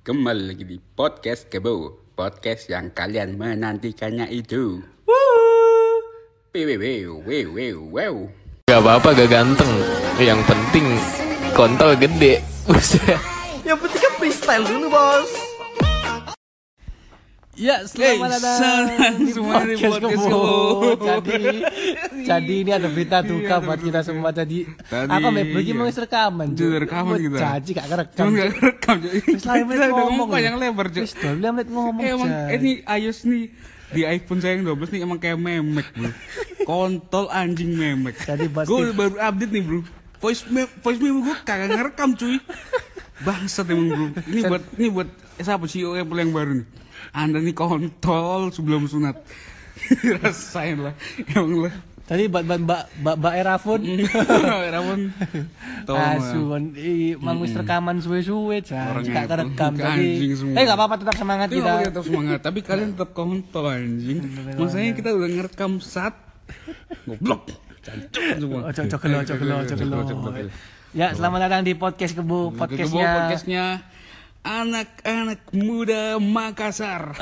Kembali lagi di podcast Kebo Podcast yang kalian menantikannya itu. Wew, wew, wew, wew. Gak apa-apa gak ganteng. Yang penting kontol gede. Buset Yang penting kan freestyle dulu bos Ya, selamat Hey, datang di podcast podcast Kebo. Jadi, jadi ini ada berita duka buat kita semua. Jadi, Tadi, apa Mep? Bagi iya. mau rekaman, Jadi rekaman kita. Jadi gak kerekam. Gak rekam Cok. Wis lah, Kita menit ngomong. panjang lebar Cok. Wis dua menit ngomong. Eh, Emang ini iOS nih di iPhone saya yang 12 nih emang kayak memek bro Kontol anjing memek Jadi Gue baru update nih bro Voice memo, voice memo gue kagak ngerekam cuy Bangsat emang bro Ini buat ini buat eh, siapa CEO Apple yang baru nih Anda nih kontol sebelum sunat. Rasain lah. Emang lah. Tadi buat buat Mbak Mbak Mbak Erafun. Ramon Asu, i mang wis rekaman suwe-suwe, Apple. kerekam. Semua. eh gak apa-apa tetap semangat Itu kita. tetap semangat. Tapi kalian tetap kontol anjing. Maksudnya kita udah ngerekam saat Goblok. Cancuk semua. Ojo ojo gelo, ojo gelo, ojo gelo. Ya, selamat datang di podcast Kebu, Podcastnya podcastnya. Podcastnya Anak-anak muda Makassar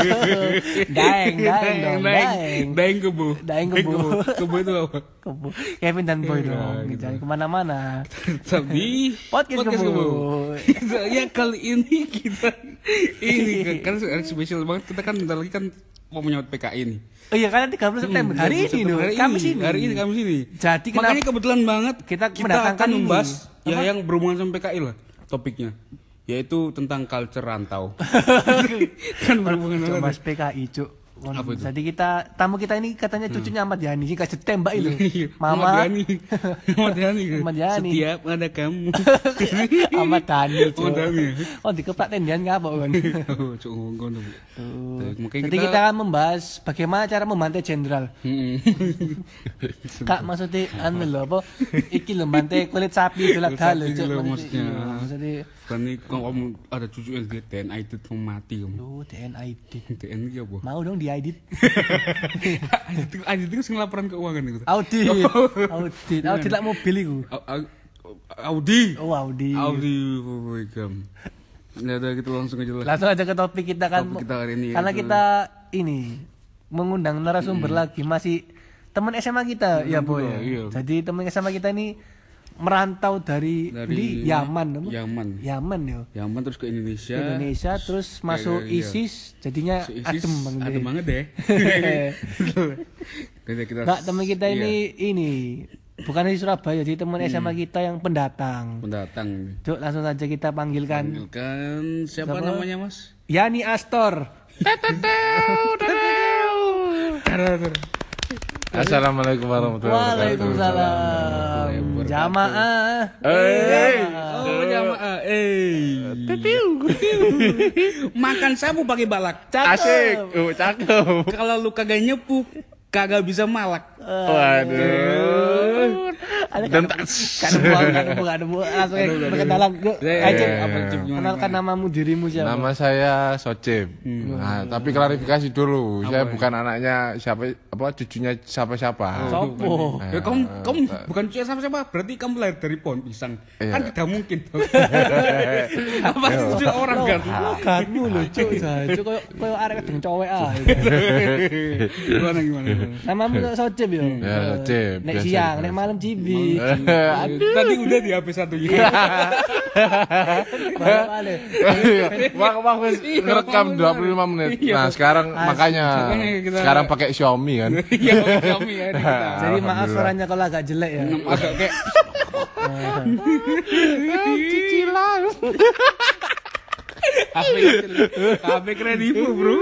Daeng, daeng dong, daeng. Daeng kebu Daeng kebu. Kebu itu apa? Kebu. Kevin dan Boy Iya, dong, gitu. jangan ke mana-mana. Tapi Podcast Kebu. Kita- Ya kali ini kita Ini kan hari spesial banget Kita kan bentar lagi kan Mau menyambut PKI nih Oh iya, karena 30 September hari ini loh, hari Kamis ini, ini. Hari ini Kamis ini. Jadi makanya kebetulan banget Kita kita, akan ini. membahas ya yang berhubungan sama PKI lah topiknya yaitu tentang culture rantau. kan berhubungan. Mas PKI, Cuk. Apa itu? Jadi kita tamu kita ini katanya cucunya Ahmad Yani, sih kasih tembak itu. Iya, Mama Ahmad Yani. Ahmad Yani. Ahmad Yani. Setiap ada kamu. Ahmad Cuk. Ahmad Dhani. Oh, dikeplak tendian ngapa kan? Oh, cuk Makanya Jadi kita akan membahas bagaimana cara membantai jenderal. Kak maksudnya anu lho apa iki lho bantai kulit sapi dalu sapi Cuk. lho, Maksudnya- Kan ini kalau kamu ada cucu yang dia TNI itu mati kamu. lu DNA edit. TNI apa? Mau dong diedit. Audit audit itu sing laporan keuangan itu. Audit. Audit. Audit lah mobil iku. Au- au- Audi. Oh, audit. Audi Wigam. Ya udah gitu langsung aja lah. Langsung aja ke topik kita kan. Topik kita hari ini Karena yaitu- kita ini mengundang narasumber lagi masih teman SMA kita ya boy. kita, iya. Jadi teman SMA kita ini merantau dari, Dari di Yaman? Yaman. Yaman ya. Yaman terus ke Indonesia. Ke Indonesia terus masuk iya. ISIS jadinya Si ISIS adem bang adem banget deh. kita kita Nggak teman kita iya, ini ini bukan dari Surabaya jadi teman SMA kita yang pendatang. pendatang. Cuk langsung saja kita panggilkan Panggilkan siapa, Siapa? namanya Mas? Yani Astor. Assalamualaikum warahmatullahi wabarakatuh Waalaikumsalam. Jamaah. Hey. Oh, jamaah. Eh. Makan sabu pakai balak. Asik Oh cakep Kalau lu kagak nyepuk, kagak bisa malak. Waduh Ada Dan kan tak kan buang kan buang kan buang langsung perkenalan. Eh, aja. apa, Kenalkan namamu dirimu siapa? Nama saya Socip Nah tapi klarifikasi dulu Saya bukan anaknya siapa apa cucunya siapa-siapa Sopo. Ya kamu kamu bukan cuy siapa siapa berarti kamu lahir dari pohon pisang Iya. kan tidak mungkin apa sih cuy orang kan lho, cuk. Cuk koyo koyo arek kedeng cowek ah. gimana gimana kok Socip yo. Ya, Socip, Nek biasa. siang, nek malam cibi. tadi udah di HP satunya Balik-balik. Mak mak wis ngerekam 25 menit. Nah, sekarang makanya sekarang pakai Xiaomi kan. iya kami ya. Jadi maaf suaranya kalau agak jelek ya. agak kayak Cicilan. HP HP kredivo bro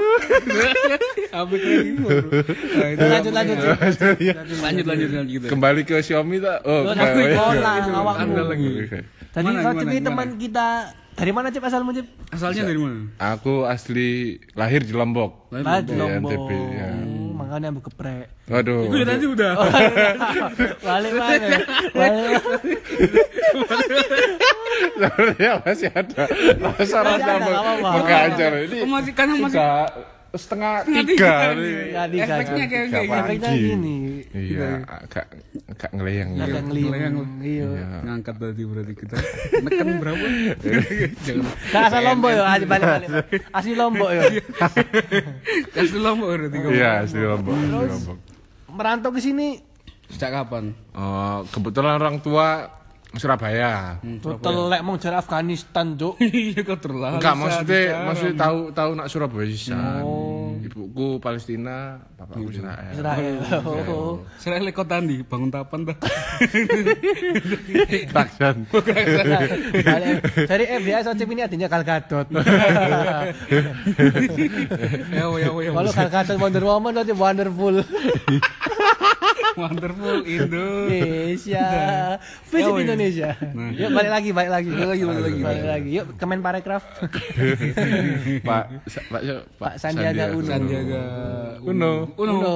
HP kredivo bro Nah, itu Lanjut lanjut. Cuk. lanjut lanjut lanjut gitu Kembali ke Xiaomi tak? Oh, kembali. anda lagi. Tadi Gimana, Socip gimana, ini gimana? teman kita dari mana Cip asalmu Cip? asalnya dari mana Aku asli lahir di Lombok. Lah di Iya, Lombok. NTB, ya. Makanya ambil geprek. Waduh. itu tadi udah Balik balik. Balik. Sebenarnya masih ada rasa rasa ini. Oh, masih karena masih setengah Setengah tiga. Nggak tiga. Efeknya kayak Tiga kayak Efeknya pagi. gini. Iya, agak agak ngeleyang. Agak ngeliyang. Iya. Iya. ngangkat tadi berarti kita neken berapa jangan Nah, asal lombok ya, asli balik-balik. Asli lombok ya. kasih lombok berarti Iya, asli Lombok. asli Lombok. Merantau ke sini sejak kapan Oh, kebetulan orang tua Surabaya. telek mau dari Afghanistan, Cuk. iya terlalu Enggak, maksudnya maksudnya tahu tahu nak Surabaya sih. Ibuku Palestina, bapakku Israel. Israel. Oh. Serah lek kota ndi bangun tapan dah Taksan. Balik. Dari FBI Socip ini adanya Gal Gadot. ya ya ya Kalau Gal Gadot Wonder Woman berarti wonderful. Wonderful Indo Indonesia. Visit Ya, weh. Indonesia. Yuk balik lagi, balik lagi. Balik lagi, balik lagi. Balik lagi. Yuk Kemen Parekraf. Pak Sa- Pak? Pak Sandiaga Uno. Sandiaga Uno. Uno Uno.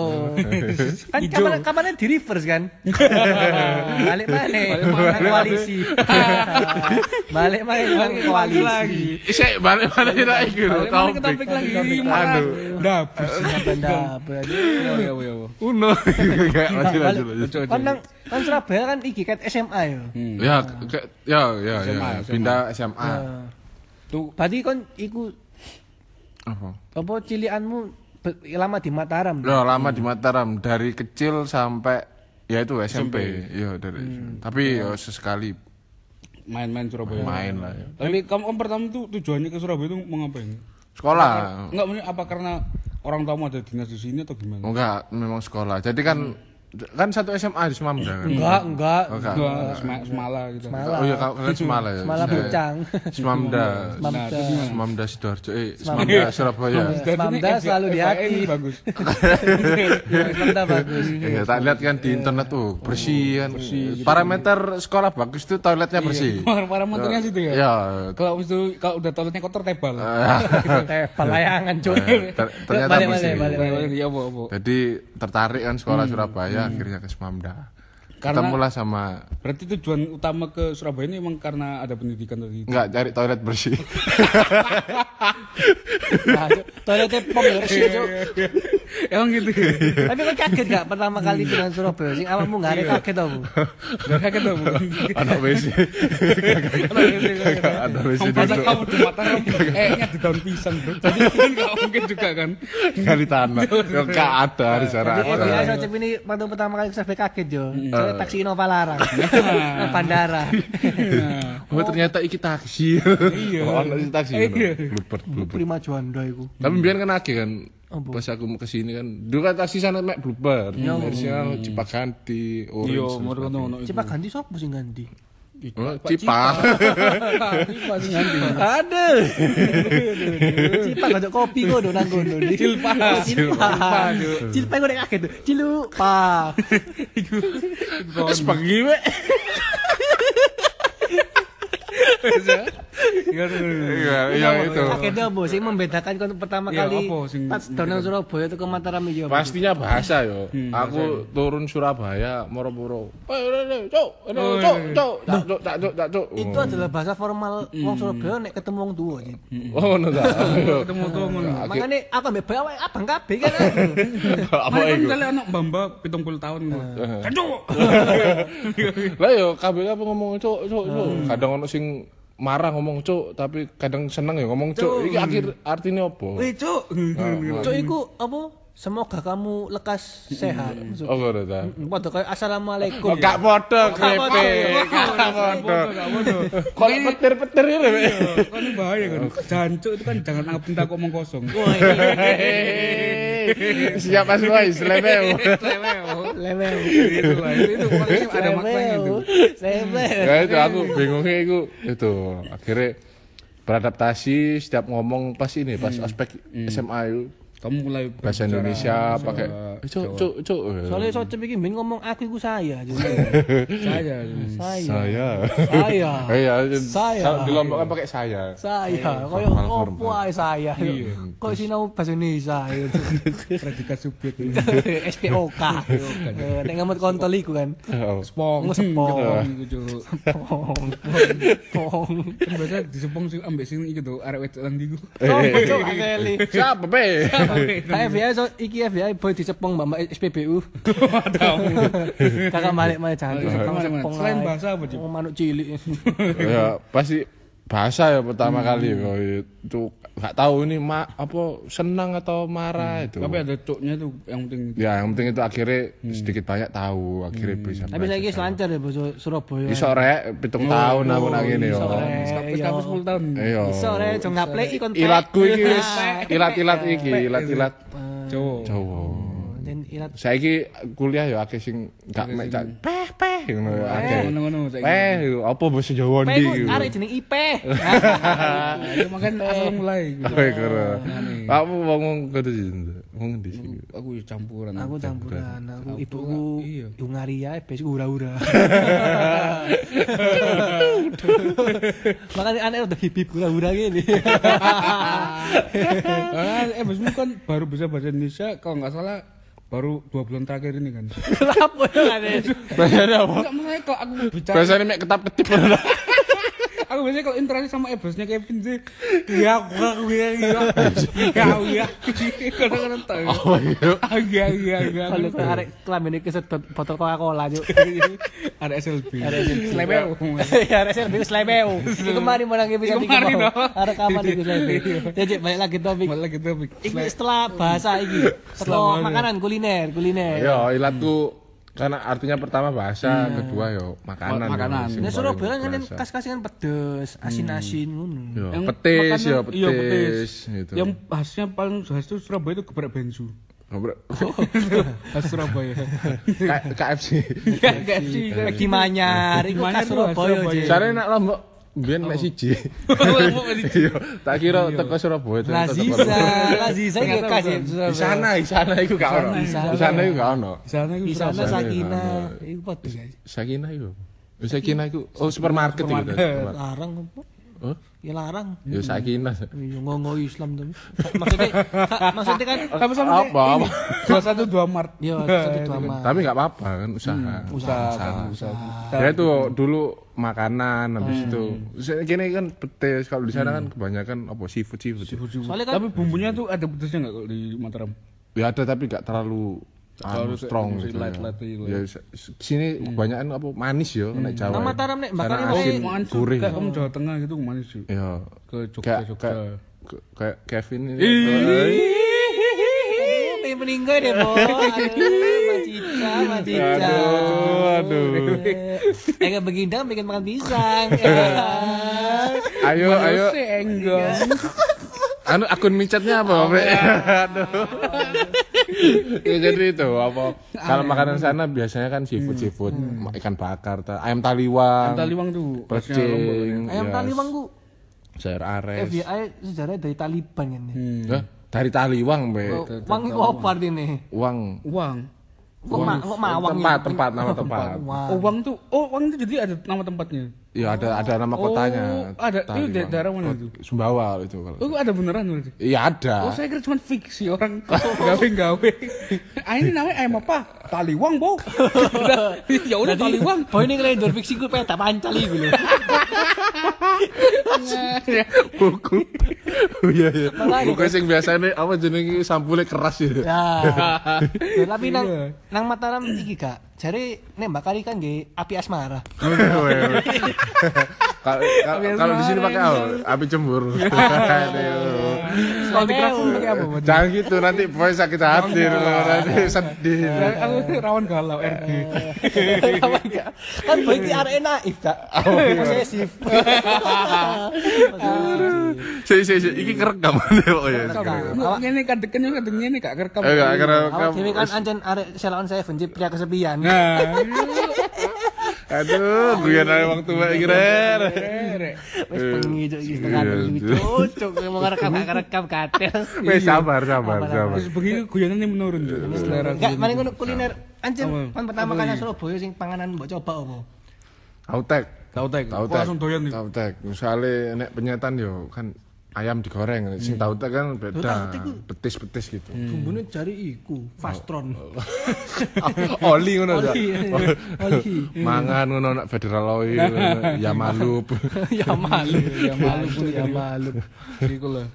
Kan kapan kapan di reverse kan? Balik mana? mana? Koalisi. Balik mana? Balik Koalisi. lagi Saya balik-balik lagi gitu. balik mana ke topik lagi Aduh. dapur ya ya ya ya Uno. lanjut lanjut lanjut. Coba, Kan nang kan Surabaya kan iki kan SMA ya. Ya, ke- ya, ya, ya. SMA. Pindah SMA. tuh Berarti kan iku Apa? apa cilianmu be- lama di Mataram. Udah lama di Mataram dari kecil sampai ya itu SMP. Ya dari Tapi ya sesekali main-main Surabaya main lah ya. tapi kamu om pertama tuh tujuannya ke Surabaya itu mau ngapain Sekolah. Enggak, maksudnya apa karena orang tamu ada dinas di sini atau gimana? Enggak, memang sekolah. Jadi kan kan satu SMA di Semamda kan. Enggak, enggak. Oh, enggak. Enggak, Sema- Semala gitu. Semala. Oh iya, kau kalian Semala ya. Malah Saya- bucang. Semamda. Mamda. Semamda Sidoarjo. Eh, Semamda Surabaya. Semamda selalu di hati. bagus. Semamda bagus. Ya, tak lihat kan di internet tuh bersih kan. Parameter sekolah bagus tuh toiletnya bersih. Para motornya situ ya. Ya. Kalau itu kalau udah toiletnya kotor tebal. Teh pelayangan cuy. Eh, ter- ternyata bersih. Iya. Jadi tertarik kan sekolah Surabaya akhirnya ke Semamda. Karena- Ketemulah sama Berarti tujuan utama ke Surabaya ini emang karena ada pendidikan tadi. enggak cari toilet bersih. Nah, Toiletnya pom bersih. Emang gitu. Tapi kan kaget gak pertama kali pindah Surabaya sing awakmu gak ada kaget tau. Bu? Gak kaget dong. Anak WC. Ada WC Masa kamu di Mataram, eh nya di daun pisang. Jadi nggak mungkin juga kan. Gali tanah. Ya enggak ada di sana. Jadi. FBI Socip ini waktu pertama kali ke Surabaya kaget yo. Soalnya taksi Innova larang. Bandara. Oh ternyata iki taksi. Iya. Oh, taksi. Iya. Blooper, blooper. Prima Juanda iku. Tapi biar kan lagi kan pas aku mau ke sini kan dulu kan taksi sana mek blooper dari sini kan Cipaganti Iya, Orange ngono. Cipak ganti sopo sing ganti? Oh, Cipa Cipa sing ganti. Ada. Cipak gak kopi kok nang kono. Cilpa. Cilpa. Cilpa kok nek kaget tuh. Cilupa. Terus pagi mek Iya, iya. Iya itu. Kagetnya apa sih membedakan kon pertama Iya, kali apa sing pas dono Surabaya itu ke Mataram iki apa? pastinya bahasa yo. Aku turun Surabaya moro-moro eh eh, eh, tak cuk tak cuk tak cuk. Itu adalah bahasa formal wong Surabaya nek ketemu wong tua Cip. oh ngono ta? Ketemu tuh ngono. Makanya aku ambek bae abang kabeh kan. apa iku misalnya anak mbamba 70 tahun gitu. Aduh. lah yo kabeh kabeh ngomong cuk cuk cuk. Kadang ono sing marah ngomong cuk tapi kadang seneng ya ngomong cuk iki akhir artinya apa Wih, Cuk. Cuk iku apa? Semoga kamu lekas sehat. oh ngono ta Padha kayak assalamualaikum. Oh, gak podo krepe, gak podo. Kok petir-petir Mek? Kan bahaya kan. Jancuk itu kan jangan cinta kok omong kosong. Siap Mas Boy, selebeu. Lemel. Itu lah, itu ada maknanya itu. Lemel. Ya itu aku bingungnya itu itu akhirnya beradaptasi setiap ngomong pas ini pas aspek SMA itu Kamu mulai bahasa Indonesia pakai "Eh, cuk cuk cuk Soalnya Socep iki ben ngomong aku iku saya. saya. Saya. saya Saya. iya Saya. kalau di Lombok kan pakai saya Saya. Koyo Formal, opo ae saya. Kok sinau bahasa Indonesia. Predikat subjek. SPOK. Eh, Nek ngamut kontol iku kan. Spong. Spong. Iku, Cuk. Pong. Pong. Kan biasa di Sepong sing ambek sing iku tuh arek wedok. Oh, cuk asli. siapa be FBI so iki FBI boy dicepong Mbak SPBU. Kakak balik mana Gimana, gimana? cepong. Selain bahasa apa, Cip? Oh, manuk cilik. ya pasti bahasa ya pertama kali kok itu nggak tahu ini ma apa senang atau marah itu Tapi ada coknya tuh yang penting. ya yang penting itu akhirnya sedikit banyak tahu akhirnya bisa Tapi saya belajar. selancar ya bos Surabaya. iso rek pitung tahun aku nang ngene yo Iya. kapus 10 tahun. Iya. Iso rek jong ngapleki kon. ilatku iki wis ilat-ilat iki ilat-ilat Jawa. Jawa ilat saiki kuliah ya akeh sing gak mek cak peh peh ngono ya akeh Ngono-ngono saiki. peh apa bahasa Jawa ndi gitu arek jeneng IP. Ya makan asal mulai. Oh, keren. Kamu ngomong kudu wong ndi sih? Aku ya campuran. Aku campuran, aku ibuku iya. Hungaria, besok hura-hura. Makanya aneh udah hip-hip hura-hura gini. Eh bosmu kan baru bisa bahasa Indonesia kalau nggak salah baru dua bulan terakhir ini kan. Kenapa ya aneh? Bahasane apa? Enggak maksudnya kalau aku bicara Bahasane mek ketap-ketip. aku biasanya kalau interaksi sama eh bosnya Kevin sih ya aku ya ya ya ya kadang-kadang tahu Oh iya. ah ya ya ya Kalau ke arek kelamin iki sedot botol Coca-Cola juk. ada SLB Ada SLB. Slebel Ya arek serbi slebeu. Iku mari mau nang bisa Iku mari, no. Arek kapan iku slebeu. Ya Cik, balik lagi topik. malah gitu Pik. Iki setelah bahasa iki, setelah makanan kuliner, kuliner. Yo, ilatku karena artinya pertama bahasa, kedua yo makanan. Ma- makanan. sing Nek paling Surabaya kan kas-kas kan pedes, asin-asin ngono. Yo, Yang petis yo, iya, petis gitu. yang khasnya paling khas itu Surabaya itu geprek bensu Ngobrol. khas Surabaya K- KFC. sih Lagi manyar, iku tuh Surabaya. Sare nak lombok Biyen mek siji. Iya, tak kira teko Surabaya teko Laziza. Laziza iki kas. Di sana, di sana iku gak ono. Di sana. Iku gak ono. di sana Di sana Surabaya. Sakina, iku padha guys. Sakina iku. Sakina iku oh supermarket iku. Larang apa? Oh, Ya larang. ya Sakina. Ya ngomong Islam tapi. Maksudnya maksudnya kan apa sama Apa, dua satu dua Mart ya satu dua mah. Tapi nggak apa-apa kan usaha. usaha usaha Ya itu dulu makanan habis itu. Terus Kini kan petis kalau di sana kan kebanyakan apa seafood seafood. Soalnya kan tapi bumbunya tuh ada pedesnya nggak kalau di Mataram Ya ada tapi nggak terlalu anu, strong gitu. light- ya. light gitu Ya se- sini kebanyakan apa manis ya nek Jawa. Nama ya. Mataram nek Sana bakane asin wae- Makan gurih. kayak kamu Jawa Tengah gitu ke mana sih Ya. ke Jogja Kayak Jogja kayak ke- Kevin ini. Aduh, pengen meninggal deh, Bo. Aduh, Macica, Macica. Aduh, aduh. Eh, kayak begindang pengen makan pisang. Ayo ayo enggak anu akun micetnya apa aduh ya, jadi itu apa kalau makanan sana biasanya kan seafood seafood ikan bakar ta- ayam taliwang. Taliwang tuh pecing Ayam ya, taliwang ku sayur ares. FBI sejarahnya dari Taliban kan nih. Hah? dari taliwang be Oh, Wang itu apa artinya? uang uang Kok ma kok mawang tempat ya? tempat nama tempat. Wang. oh uang tuh oh uang itu jadi ada nama tempatnya ya ada ada nama kotanya Oh, ada. Itu da- daerah mana itu? Sumbawa itu kalau oh ada beneran berarti iya ada Oh saya kira cuma fiksi orang gawe-gawe. ah ini namanya ayam apa? Taliwang, Bo. ya udah taliwang. Oh ini kalian dua fiksi gue pengen tak pancal iku lho. buku oh iya iya buku sing biasanya apa jenenge sampulnya keras ya Ya. Ya, Tapi nang nang Mataram iki gak. Jare nek bakar ikan nggih api asmara. Kalau di sini pakai apa? Api cemburu. Kalau di pakai apa? Jangan gitu nanti boy sakit hati loh, nanti sedih. Aku rawan galau RG. Apa enggak? Kan boy iki arek naif gak. Posesif. Si si si iki kerekam oh ya. Ngene kadeken yo kadeng ngene gak kerekam. Eh gak kira Awak dhewe kan anjen arek selawan saya benci pria kesepian. Aduh, guyon ae wong tua iki rer. Wis bengi cuk iki setengah Iya, cuk. Cuk mau ngerekam gak rekam katel. Wes sabar sabar sabar. terus begini guyonannya menurun tuh. Selera Enggak, mari ngono kuliner Apa? kan pertama kali Surabaya sing panganan mbok coba apa? Autek. tahu tek. Tahu Kok langsung doyan nih. Tahu tek. Misale nek penyetan yo kan ayam digoreng, sing tahu tek kan beda. Petis-petis gitu. Bumbune jari iku, fastron. Oli ngono ta. Oli. Mangan ngono nak federal oil, ya malup. Ya malu, Ya malu pun ya malu. Iku lah.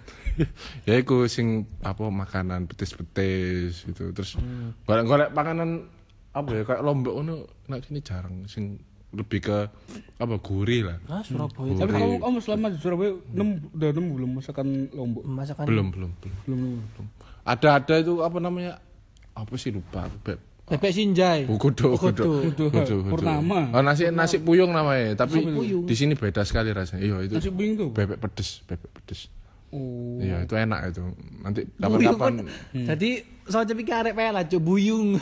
ya iku sing apa makanan petis-petis gitu terus barang golek panganan apa ya kayak lombok ngono nek sini jarang sing lebih ke apa gurih lah Ah, Surabaya. Tapi kamu kamu selama di Surabaya nem, udah nemu belum masakan lombok? Masakan belum belum belum Belum nemu. ada ada itu apa namanya apa sih lupa Beb. bebek sinjai. Kudu, kudu, Kudu. kudu, kudu. Purnama. Oh, nasi nasi puyung namanya, tapi di sini beda sekali rasanya. Iya, itu Nasi puyung tuh. bebek pedes, bebek pedes. Oh. Iya, itu enak itu. Nanti kapan-kapan kan. Jadi soalnya pikir arek pela cuk buyung.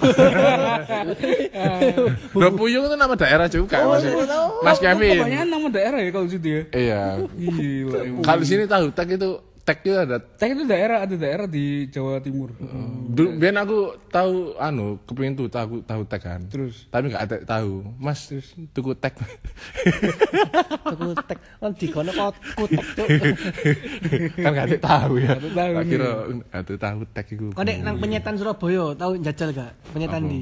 Bro Puyung itu nama daerah juga Mas. Mas Kevin. Kebanyakan nama daerah ya kalau situ ya. Iya. Gila. Kalau di sini tahu tek itu tek itu ada Tapi itu daerah ada daerah di Jawa Timur. Dulu biar aku tahu anu kepengin tuh tahu tahu tek kan. Terus? tapi nggak ada tahu. Mas tuku tek. Tuku tek kan dikono kok kutek cuk. kan nggak ada tahu ya. Nggak ada tahu Tak kira ada tahu tek itu. Kau nek nang penyetan Surabaya tahu jajal gak? Penyetan di.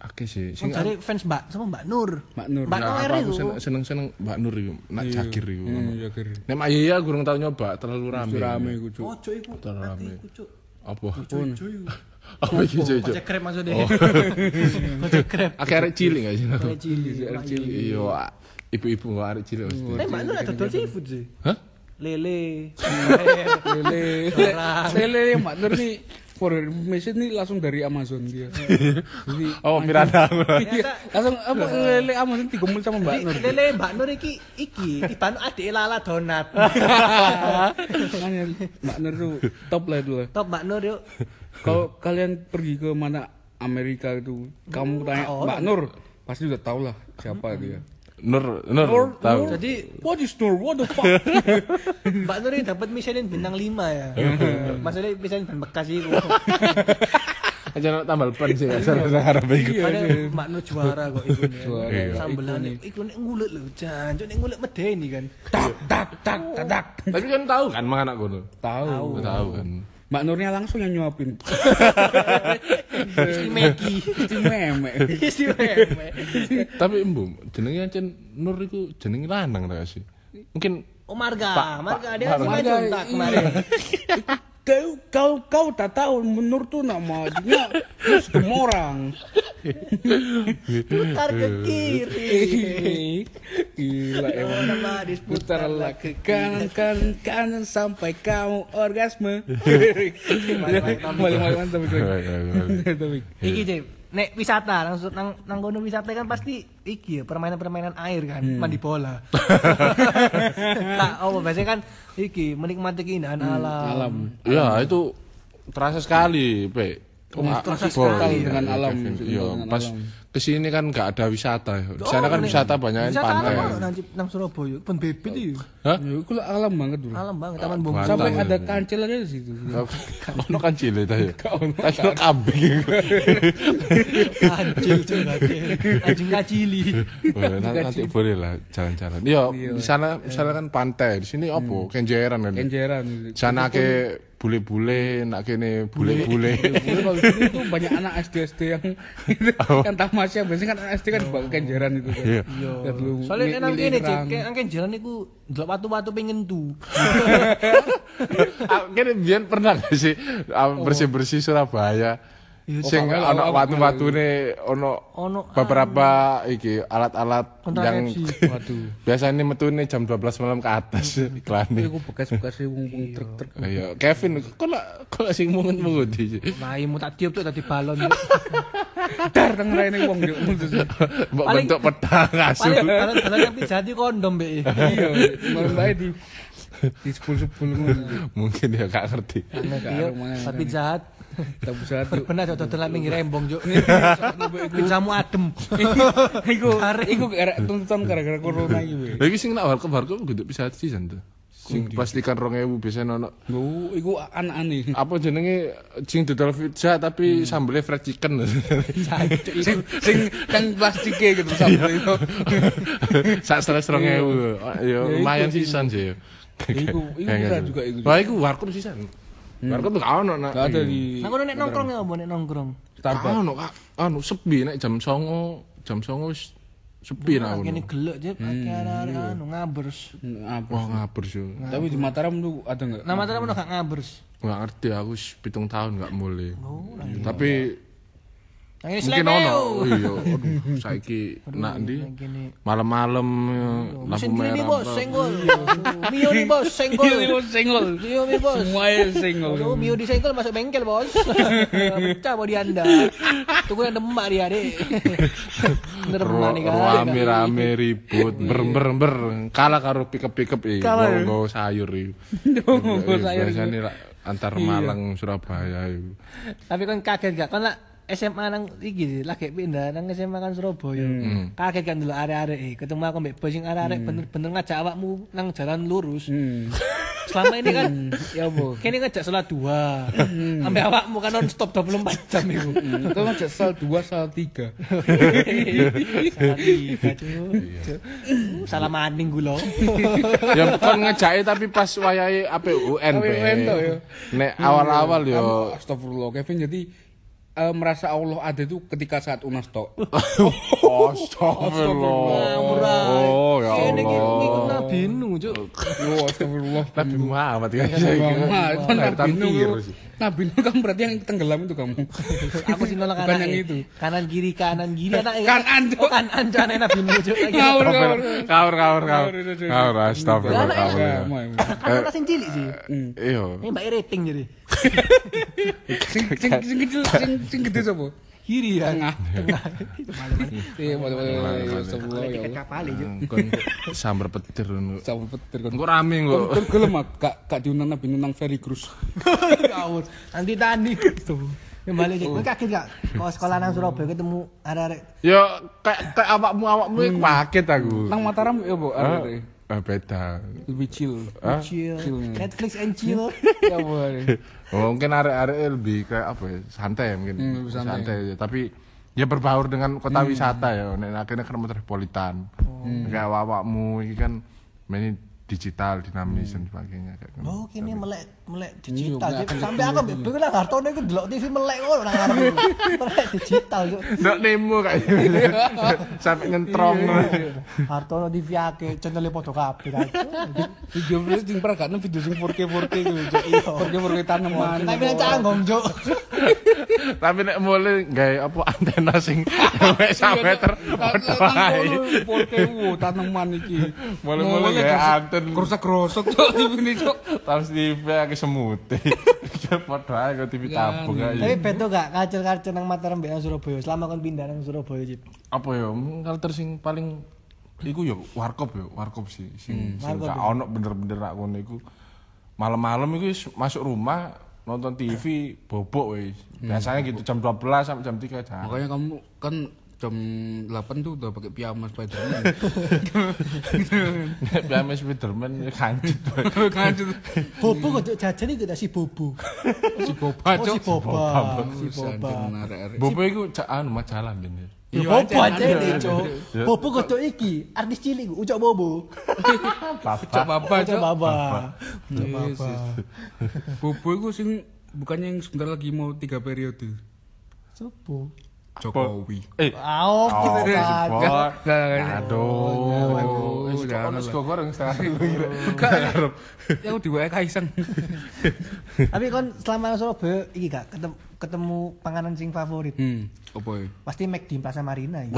Oke sih. Sing Sing cari fans Mbak sama Mbak Nur. Mbak Nur. Mbak Nah, Nur aku itu. seneng seneng seneng Mbak Nur itu, nak cakir itu. Hmm, ya kira. Nek Mak Yaya gurung tau nyoba terlalu rame. Itu rame. Oh, cuk iku. Terlalu rame. Apa? Apa iki cuy? Kocek krep maksudnya. Kocek krep. Akeh arek cilik gak sih? Kocek cilik. Arek cilik. Iya, ibu-ibu nggak arek cilik mesti. Eh, Mbak Nur ada dodol seafood sih. Hah? Lele. Lele. Lele Mbak Nur nih for information nih langsung dari Amazon dia. Jadi Oh, pirana. iya, langsung apa lele Amazon digomel sama Mbak Nur. Lele Mbak Nur iki iki tiban adik Lala donat. Mbak Nur tuh top lah itu lah. Top Mbak Nur yuk. Kalau kalian pergi ke mana Amerika itu, kamu tanya tahu Mbak Nur, pasti udah tahu lah siapa dia. Nur, Nur, tahu. Jadi What is Nur? What the fuck? Mbak Nur ini dapat Michelin bintang 5 ya. Maksudnya Michelin ban bekas itu. Aja nak tambal ban sih, asal harap iku. Ada Mbak Nur juara kok iku. Juara. Iya. Sambelan iku nek ngulet lho, jan. Nek ngulet medeni kan. tak tak tak tak tak. Tapi kan tahu kan mang anak kono. Tahu. Tahu kan. Mbak Nurnya langsung yang nyuapin. Istimeki. Itu meme. Istimewa. Tapi embu, jenenge ancen Nur iku jenenge lanang ta sih. Mungkin Oh Marga, Pak- Marga Pak- dia kan Marga, contak kemarin. Kau kau kau tak tahu Nur tuh namanya terus orang. Putar ke kiri. Gila emang. Nama Putarlah ke kanan kanan kanan sampai kamu orgasme. Balik balik mantap itu. Nek wisata langsung nang nang kono wisata kan pasti iki ya permainan-permainan air kan, mandi bola. tak oh biasanya kan iki menikmati keindahan alam. alam. Ya, itu terasa sekali, Pe. Ah, terasa Boy, sekali iya, dengan iya, alam, Iya, alam. pas ke sini kan nggak ada wisata. Di sana kan wisata banyak wisata pantai. alam ono nang, nang Surabaya, pun bebet iki. Hah? Ya, itu lah alam banget dulu. Alam banget taman. Mantap. Sampai Alam. ada kancil aja di situ. Ono kan cilik ta ya. Kayak kambing. Anjing. Anjing ngacili. Boleh, nanti, nanti boleh lah jalan-jalan. Iya, di sana misalnya kan pantai, di sini opo? Kenjeran kan. Kenjeran. Di sana ke bule-bule, nak kene bule-bule. Dulu kalau di sini tuh banyak anak SD SD yang kan tamasya biasanya kan anak SD kan bawa kenjeran itu kan. Iya. Ya, dulu Soalnya milih kene nang kene jalan iku ndelok watu-watu pengen tu. Ah, Kene biyen pernah gak sih ah, bersih-bersih Surabaya? Sing Oh, ana awal- watu-watune ono Ono beberapa iki alat-alat yang. Waduh. biasanya metune jam 12 malam ke atas iklannya. Iku bekas-bekas wong wong truk-truk. Iya, Kevin, kok lah kok lah sing mungut-mungut iki. Maimu tak tiup tuh tadi balon. Dar teng rene wong yo. Mbok bentuk pedang asu. Paling balon balon yang pijati kondom be. Iya, malam bae di di sepul-sepul. Mungkin dia gak ngerti. Iya, tapi jahat. Tak bisa tuh. Benar jatuh dalam pinggir rembong juk. Pizzamu adem. Iku iku tuntutan gara-gara corona iki. Lagi sing nak warkop warkop kudu bisa sisan tuh. Sing pastikan 2000 biasanya ono Lho, iku anak-ane. apa jenenge sing dodol pizza tapi sambelnya fried chicken. sing sing kang plastike gitu sambel itu. Sak stres 2000. Ya lumayan sisan sih. Iku- iku bisa juga iku. Wah, iku warkop sisan. Warkop tuh gak ono nak. Gak ada di Nah, kono nek nongkrong ya, apa nek nongkrong? Gak ono kak. Anu sepi nek jam 09.00 jam 09.00 wis Sepi nak Kene ngono. gelek Cuk, akeh arek anu ngabers. Apa? Wah ngabur sih. Tapi di Mataram tuh ada nggak? Nama tadi mana gak ngabers. Nggak ngerti aku wis pitung tahun nggak mulai. Tapi Yang ini mungkin ono. Iya, aduh saiki nak ndi? Malam-malam lampu merah. bos, senggol. Mio nih bos, senggol. Iya, senggol. Mio nih bos. Semuanya senggol. Aduh, Mio disenggol masuk bengkel bos. Pecah bodi anda. Tunggu yang demak dia deh. Bener nih kan. Rame-rame ribut, ber ber ber. Kalah karo pickup iki. Kalah? Nggawa sayur iki. Nggawa Iya, sayur. Biasanya lah antar Malang Surabaya itu. Tapi kan kaget gak? Kan lah SMA nang iki sih, lagi pindah nang SMA kan Surabaya. Kaget kan dulu arek-arek eh ketemu aku mbek bos sing arek-arek bener-bener ngajak awakmu nang jalan lurus. Hmm. Selama ini kan Ya apa? kene ngajak sholat dua. Sampai awakmu kan non stop 24 jam iku. Itu ngajak sal 2, sal 3. Salah tiga, Cuk. Cuk. Uh, Salah maning gue loh. ya bukan ngejake tapi pas wayahe APUN APUN ya. Nek awal-awal yo Kamu, Astagfirullah Kevin jadi eh, merasa Allah ada itu ketika saat unas tok. Astagfirullah. Oh ya iki ngikut Allah. Nabi Nuh, Cuk. Yo astagfirullah. Nabi Muhammad kan kan Lahir Nabi Nuh. Nabi Nuh kan berarti yang tenggelam itu kamu. Aku sih nolak Bukan anak yang itu. Kanan kiri kanan kiri anak Kanan, Cuk. Oh, kanan Cuk, anak Nabi Nuh, ngawur. Kawur kawur kawur. itu, itu. Kawur astagfirullah. Mau, mau. Anak sing cilik sih. Iya. Ini mbak rating jadi. Sing sing sing kecil sing sing gede sapa? Kiri ya. Tengah. Iya, boleh boleh. Astagfirullah ya Allah. Kapal Cuk. Kon sambar petir. Sama petir kan. Engko rame kok. Gelem ah, gak gak diundang Nabi Nuh nang ferry cruise. Ngawur. Nanti tani. Kembali Cuk. Kowe kaget gak? Kau sekolah nang Surabaya ketemu arek-arek. Yo kayak kayak awakmu awakmu iki kaget aku. Nang Mataram ya, Bu. Ah, Ada ah, beda. lebih chill. Ah? Chill. Chill. Netflix and chill. Ya boleh. Oh, mungkin arek-arek lebih kayak apa ya? Santai mungkin. Hmm, lebih santai. aja. Tapi ya berbaur dengan kota wisata ya. Nek akhirnya kan metropolitan. Kayak awakmu iki kan main digital, dinamis dan sebagainya kayak gitu. Oh, kini melek melek digital. Iya, Cuk. Sampai aku mbek bingung lah Hartono iku delok TV melek ngono nang ngarep. Melek digital, Cuk. Ndak nemu kayaknya. Sampai ngentrong. Hartono TV akeh, channel foto kabeh kan. Video video sing pernah gak video sing 4K 4K gitu. Cuk. 4K 4K tanaman. Tapi nang canggung, Cuk. Tapi nek mulai gawe apa antena sing sampai sak meter padha wae. 4K wo tanaman iki. Mulai-mulai Mulai gawe anten. Kerusak-kerusuk cuk TV ini cuk. Terus TV semute. Padha ae kok TV tabung Tapi ae. beto gak kacil-kacil nang Mataram mbek Surabaya. Selama kon pindah nang Surabaya, Cip. Apa ya? Kalter sing paling iku ya warkop ya, warkop sih sing sing warkop gak ono bener-bener nak ngono iku. Malam-malam iku masuk rumah nonton TV bobok wis. Biasanya gitu jam 12 sampai jam 3 jam. Makanya kamu kan jam 8 tuh udah pakai piyama Spiderman. Biame Spiderman ya kancut. kan itu Bobo kok jajan iku tak si Bobo. si Boba Oh, si. Boba. Si Boba. Bobo iku cak anu majalah ben. Ya Bobo aja nih, Cuk. Bobo kok Cuk iki, artis cilik Ucok Bobo. Cuk Baba Ucok cuk. Baba. Yes, yes. Bobo itu sing bukannya yang sebentar lagi mau tiga periode. Sopo? Jokowi. Eh, kita Oh, support. Gak, gak, gak. Aduh, kok jangan lah. sego goreng setengah ribu. Bukan. Ya di WA Kaisang. Tapi kon selama Surabaya iki gak ketemu, ketemu panganan sing favorit. Hmm, apa ya? Pasti McD Plaza Marina ya.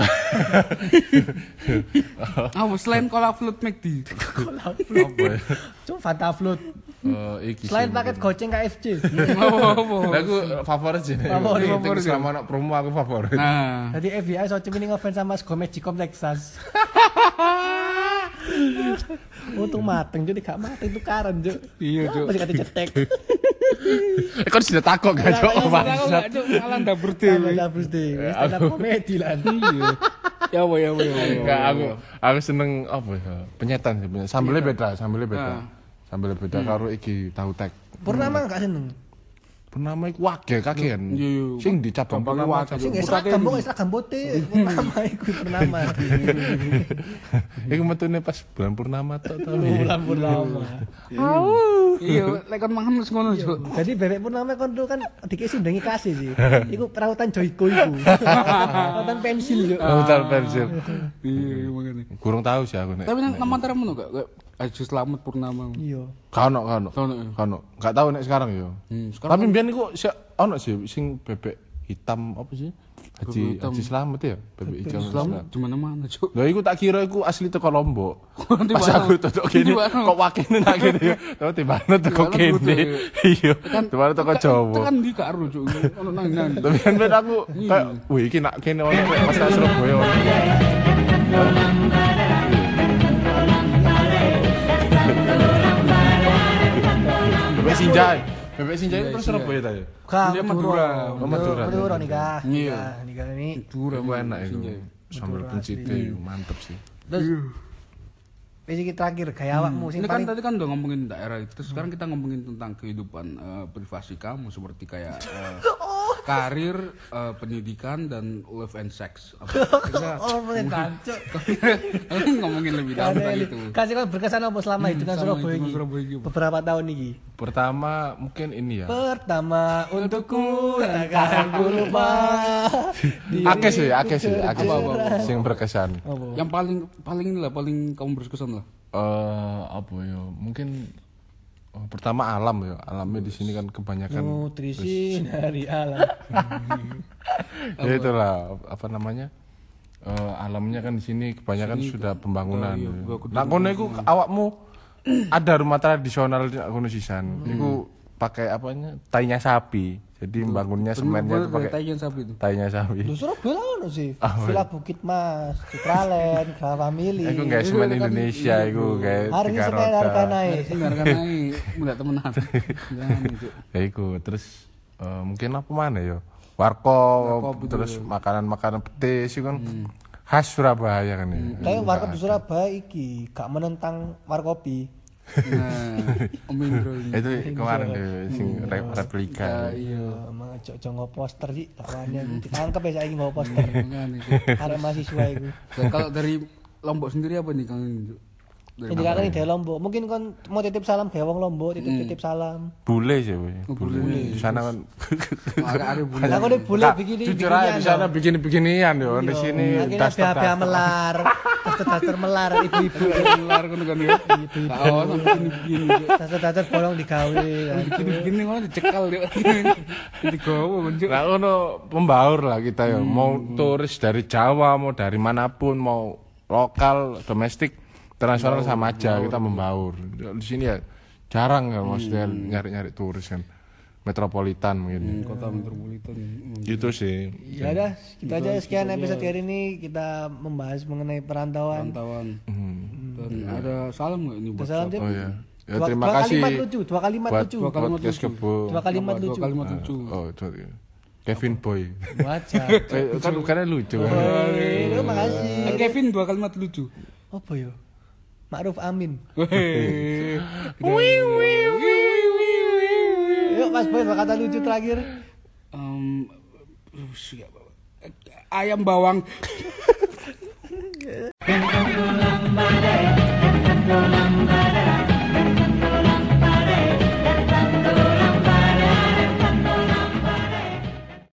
Ah, selain cola float McD. Apa ya? Cuma Fanta Float. Eh, iki Selain sih. paket goceng KFC. Lah aku favorit sih. Favorit, favorit. Selama anak promo aku favorit. Nah, Jadi FBI so cemini ngefans sama Sego Magicom Texas. Untung mateng, jadi gak mateng itu karen, Cuk. Iya, Cuk. Masih kata cetek. Eh kan sudah takut gak cok aku bangsat. gak cuk malah ndak Sama berdiri. double day. Stand up comedy lah. Iya. Ya apa ya apa ya. ya, Enggak apa, aku ya. aku seneng apa ya? Penyetan sih. Sambelnya beda, sambelnya beda. Sambelnya beda karo iki tahu tek. Purnama gak seneng. Purnama iku wage kakean. Iya, iya. Sing di cabang Purnama. wage. Sing seragam mbok seragam bote purnama iku purnama. Iku metune pas bulan purnama tok to. Bulan purnama. Iya, lek kon mangan wis ngono, Cuk. Jadi bebek purnama kon kan dikasih undangi kasih sih. Iku perawatan Joyko iku. Perawatan pensil yo. Hotel pensil. Iya, makane. Kurang tahu sih aku nek. Tapi nang Mataram ngono gak? Haji Slamet Purnama. Iya. Kano kano. Kano, ya? Kano. Enggak tahu nek sekarang yo. Hmm, sekarang Tapi mbiyen iku ono sih sing bebek hitam apa sih? Haji hitam. Haji Slamet ya, bebek hitam. Slamet di mana-mana, Cuk. Lah iku tak kira iku asli teko Lombok. Pas aku tutuk kene kok wakene nak kene ya. Tapi tiba-tiba teko kene. butuh, Iya. Tiba-tiba teko Jawa. Tekan di karo, Cuk. Ono nang nang. Tapi kan aku kayak wih iki nak kene ono pas Surabaya ono. Bebek Sinjai. Bebek Sinjai itu terus Surabaya ta ya? Dia Madura. Oh, Madura. Madura nikah. Iya. Nikah, ini. Dura ku enak itu. Sambal pencite itu mantep sih. Terus Ini terakhir gaya awakmu sing Ini kan tadi kan udah ngomongin daerah itu. Terus sekarang kita ngomongin tentang kehidupan eh, privasi kamu seperti kayak eh, karir, eh, pendidikan dan love and sex. Apa? Kita Oh, kancuk. ngomongin lebih dalam tentang itu. Kasih kan berkesan apa selama kan Surabaya itu ini? kan Surabaya ini. Beberapa tahun ini. Pertama mungkin ini ya. Pertama untukku takkan ku lupa. Akeh sih, akeh sih, akeh Apa, apa, apa. sing berkesan. Apa? Yang paling paling inilah paling kamu berkesan lah. Eh apa ya? Mungkin oh, pertama alam ya. Alamnya di sini kan kebanyakan Nutrisi dari alam. ya itulah apa namanya? Eh, alamnya kan di sini kebanyakan sudah pembangunan. iya, ya. Nah, kono iku awakmu ada rumah tradisional di kono sisan. Iku pakai apanya? Tainya sapi. Jadi bangunnya semennya itu pakai tainya sapi itu. tainya sapi. Lu Surabaya ono sih. Villa Bukit Mas, Citraland, Grah Family. Iku nggak semen Indonesia, iku kayak Hari ini semen harga naik. Harga naik, mudah temenan. Ya iku terus eh, mungkin apa mana ya? Warkop, terus makanan-makanan petis itu kan khas Surabaya kan ya. Kayak warkop di Surabaya iki gak menentang warkopi. Nah, Om Indro ini. Itu kemarin deh sing re- replika. Iya, emang cok jongo poster sih lawannya ditangkap ya saya nggo poster. Jangan itu. Arek mahasiswa itu. Kalau dari Lombok sendiri apa nih Kang Indro? Jadi kakak dari Lombok. Mungkin kon mau titip salam kayak wong Lombok, titip-titip salam. Bule sih, Boy. bule. Di sana kan ada bule. Lah kok boleh Nah, begini jujur aja di sana bikin-bikinian yo. Di sini Akhirnya daster BHB melar, daster-daster melar ibu-ibu. keluar kan kan ya. Tahu begini begini. Daster-daster bolong digawe. Begini begini ngono dicekal dia. Itu gowo menjuk. Nah, ono pembaur lah kita ya. Mau turis dari Jawa, mau dari mana pun, mau lokal, domestik, internasional sama aja kita membaur. Di sini ya jarang kan maksudnya nyari-nyari turis kan. Metropolitan mungkin. Kota metropolitan. Gitu sih. Ya udah, kita aja sekian episode hari ini kita membahas mengenai perantauan. Pantauan. Hmm. Dan ada salam nggak ini buat Salam. Oh ya. Ya Dua- terima dua kasih kalimat lucu, dua kalimat buat lucu. Dua kalimat lucu. kebo. Dua kalimat Dua lucu. kalimat lucu. Oh, itu. Kevin Boy. Wajah. Eh, kan bukannya lucu. kan? Terima kasih. Eh, Kevin dua kalimat lucu. Apa yo? Ma'ruf Amin. Yuk Mas Boy, kata lucu terakhir. Um, ayam bawang.